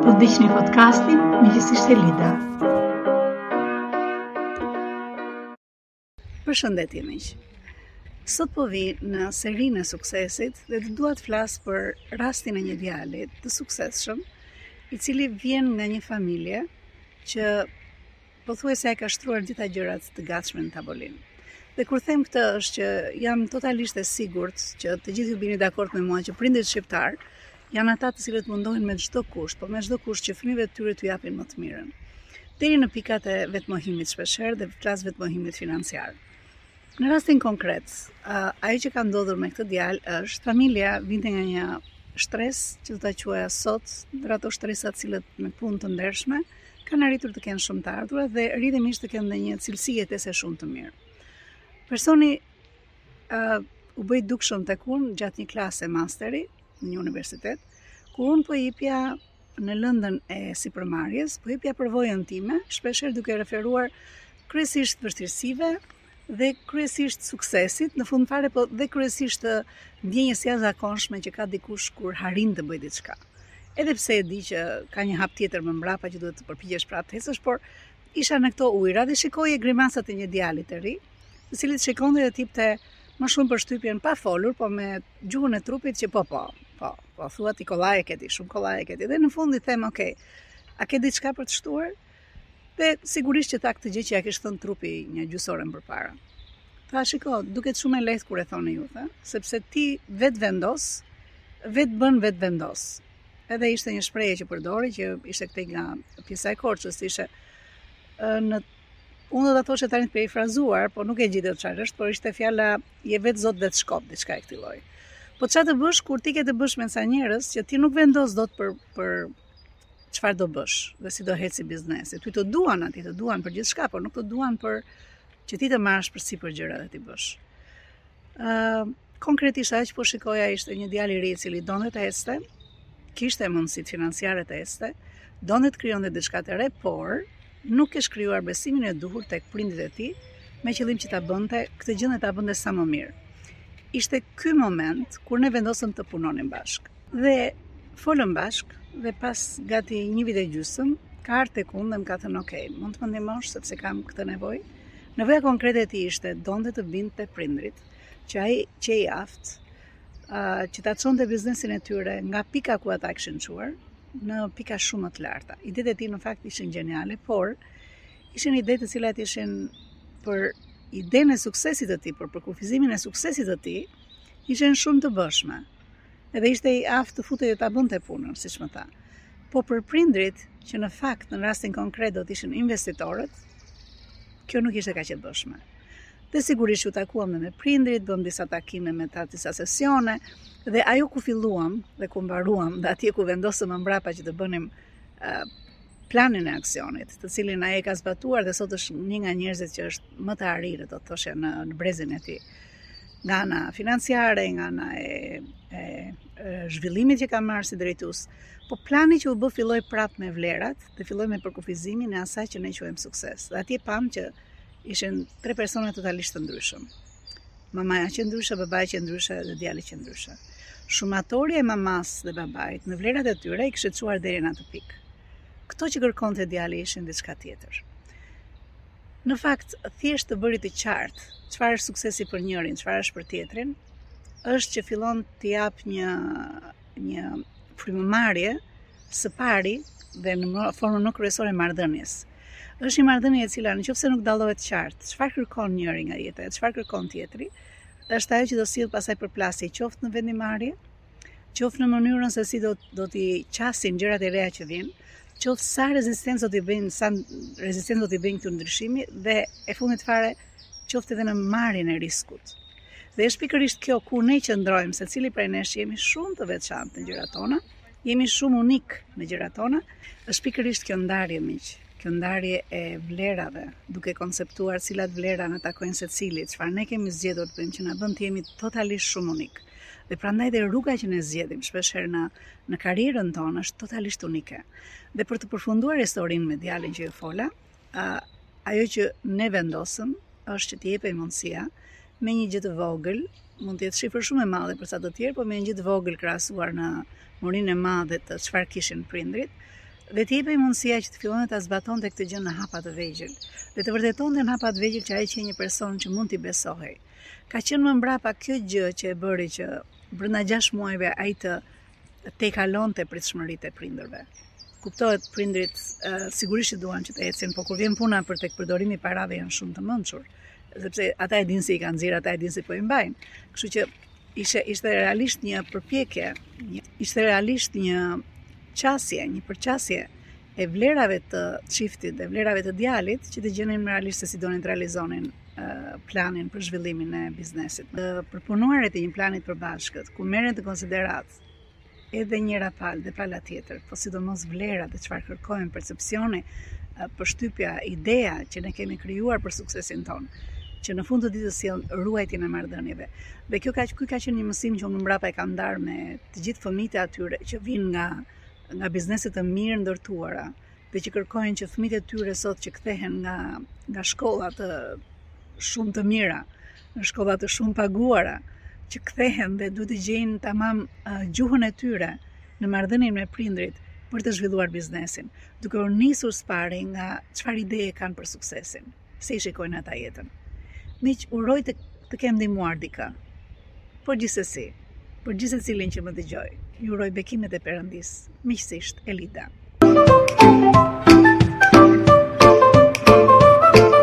Po dëgjoni podcastin Me gjithë sy Elida. Përshëndetje miq. Sot po vij në serinë e suksesit dhe do dua të flas për rastin e një djali të suksesshëm, i cili vjen nga një familje që Pothuajse e ka shtruar të gjitha gjërat të gatshme në tavolinë. Dhe kur them këtë është që jam totalisht e sigurt që të gjithë ju bini dakord me mua që prindërit shqiptarë janë ata të cilët mundohen me çdo kusht, po me çdo kusht që fëmijëve të tyre t'u japin më të mirën. Deri në pikat e vetmohimit shpeshherë dhe flas vetmohimit financiar. Në rastin konkret, ajo që ka ndodhur me këtë djalë është familja vinte nga një shtresë që do ta quaja sot, ndër ato shtresa të cilët me punë të ndershme, ë kanë arritur të kenë shumë të ardhura dhe rrjedhimisht të kenë dhe një cilësi jetese shumë të mirë. Personi uh, u bë i dukshëm tek unë gjatë një klase masteri në një universitet, ku unë po jepja në lëndën e sipërmarrjes, po jepja përvojën time, shpeshherë duke iu referuar kryesisht vështirësive dhe kryesisht suksesit, në fund fare po dhe kryesisht ndjenjës së jashtëzakonshme që ka dikush kur arrin të bëjë diçka. Edhe pse e di që ka një hap tjetër më mbrapa që duhet të përpiqesh prapë të ecësh, por isha në këto ujëra dhe shikoja grimasat e një djali të ri, i cili të shikonte dhe të jepte më shumë përshtypjen pa folur, po me gjuhën e trupit që po po, po, po thua ti kollaj e ke ti, shumë kollaj e ke ti. Dhe në fund i them, ok, a ke diçka për të shtuar? Dhe sigurisht që tha këtë gjë që ia kish thënë trupi një gjysmë ore më përpara. Tha, shiko, duket shumë e lehtë kur e thoni ju, tha, sepse ti vetë vendos, vetë bën, vetë vendos. Edhe ishte një shprehje që përdori që ishte këtej nga pjesa e Korçës, ishte në unë do ta thosha tani të perifrazuar, por nuk e gjej dot çfarë është, por ishte fjala je vetë zot vetë shkop, diçka e këtij lloji. Po çfarë të bësh kur ti ke të bësh me ca njerëz që ti nuk vendos dot për për çfarë do bësh dhe si do eci biznesi. Ty të duan aty, të duan për gjithçka, por nuk të duan për që ti të marrësh përsipër gjëra dhe t'i bësh. Uh, konkretisht, ajo që po shikoja ishte një djalë i ri i cili donte të ecte, kishte mundësitë financiare të ecte, donte të krijonte diçka të re, por nuk kish krijuar besimin e duhur tek prindërit e tij, me qëllim që ta bënte, këtë gjë ta bënte sa më mirë. Ishte ky moment kur ne vendosëm të punonim bashkë. Dhe folëm bashkë dhe pas gati një vit e gjysëm ka ardhur tek unë dhe më ka thënë ok, mund të më ndihmosh sepse kam këtë nevojë. Nevoja konkrete e tij ishte donte të bindte prindrit që ai qe i aftë uh, që ta çonte biznesin e tyre nga pika ku ata kishin çuar në pika shumë më të larta. Idetë e tij në fakt ishin geniale, por ishin ide të cilat ishin për idenë e suksesit të tij, për përkufizimin e suksesit të tij ishin shumë të bëshme. Edhe ishte i aftë të futej dhe ta bënte punën, siç më tha. Po për prindrit, që në fakt në rastin konkret do të ishin investitorët, kjo nuk ishte kaq e bëshme. Dhe sigurisht u takuam dhe me prindrit, bëmë disa takime me ta disa sesione dhe ajo ku filluam dhe ku mbaruam dhe atje ku vendosëm më mbrapa që të bënim uh, planin e aksionit, të cilin ai e ka zbatuar dhe sot është një nga njerëzit që është më të arrirë, do të thosha në, në brezin e tij. nga ana financiare, nga ana e, e, e zhvillimit që ka marrë si drejtues. Po plani që u bë filloi prapë me vlerat dhe filloi me përkufizimin e asaj që ne quajmë sukses. Dhe atje pamë që ishin tre persona totalisht të ndryshëm. Mamaja qe ndryshe, babai qe ndryshe dhe djali qe ndryshe. Shumatorja e mamasë dhe babait në vlerat e tyre i kishte çuar deri në atë pikë. Këto që kërkonte djali ishin diçka tjetër. Në fakt, thjesht të bërit të qartë çfarë është suksesi për njërin, çfarë është për tjetrin, është që fillon t'i japë një një frymëmarrje së pari dhe në formën më kryesore marrëdhënies. Është një marrëdhënie e cila në qoftë se nuk dallohet qartë, çfarë kërkon njëri nga jeta, çfarë kërkon tjetri, është ajo që do sjellë pastaj përplasje qoftë në vendimmarrje, qoftë në mënyrën se si do do t'i qasin gjërat e reja që vijnë, qoftë sa rezistencë do t'i bëjnë, sa rezistencë do t'i bëjnë këtij ndryshimi dhe e fundit fare qoftë edhe në marrjen e riskut. Dhe është pikërisht kjo ku ne qëndrojmë, secili prej nesh jemi shumë të veçantë në gjërat tona, jemi shumë unikë në gjërat tona, është pikërisht kjo ndarje miq, kjo ndarje e vlerave, duke konceptuar cilat vlera na takojnë secilit, çfarë ne kemi zgjedhur të bëjmë që na bën të jemi totalisht shumë unikë. Dhe prandaj dhe rruga që ne zgjedhim shpeshherë në në karrierën tonë është totalisht unike. Dhe për të përfunduar historinë me djalin që ju fola, a, ajo që ne vendosëm është që t'i jepej mundësia me një gjë të vogël, mund të jetë shifër shumë e madhe për ca të tjerë, por me një gjë të vogël krahasuar me murin e madhe të çfarë kishin prindrit, dhe t'i jepej mundësia që të fillonte ta zbatonte këtë gjë në hapa të vegjël, dhe të vërtetonte në hapa të vegjël që ai qe një person që mund t'i besohej. Ka qenë më mbrapa kjo gjë që e bëri që brenda 6 muajve ai të tejkalonte pritshmëritë e prindërve. Kuptohet prindërit sigurisht që duan që të ecin, po kur vjen puna për tek përdorimi i parave janë shumë të mençur, sepse ata e dinë si i kanë nxjerrë, ata e dinë si po i mbajnë. Kështu që ishte ishte realisht një përpjekje, ishte realisht një qasje, një përqasje e vlerave të çiftit dhe vlerave të djalit që të gjenin realisht se si donin të realizonin planin për zhvillimin e biznesit. Të përpunuarit e një plani të përbashkët, ku merren në konsideratë edhe njëra palë dhe pala tjetër, po sidomos vlera dhe çfarë kërkojnë perceptimi, përshtypja, ideja që ne kemi krijuar për suksesin tonë, që në fund të ditës sjell ruajtjen e marrëdhënieve. Dhe kjo ka ky ka qenë një mësim që unë mbrapa e kam ndarë me të gjithë fëmijët e atyre që vijnë nga nga biznese të mirë ndërtuara dhe që kërkojnë që fëmijët e tyre sot që kthehen nga nga shkollat shumë të mira, nga shkollat shumë të paguara, që kthehen dhe duhet të gjejnë tamam uh, gjuhën e tyre në marrëdhënien me prindërit për të zhvilluar biznesin, duke u nisur së pari nga çfarë ide kanë për suksesin. si e shikojnë ata jetën. Miq, uroj të, të kem ndihmuar dikë. Por gjithsesi, për gjithsecilin që më dëgjoi, ju uroj bekimet e Perëndisë, miqësisht Elida.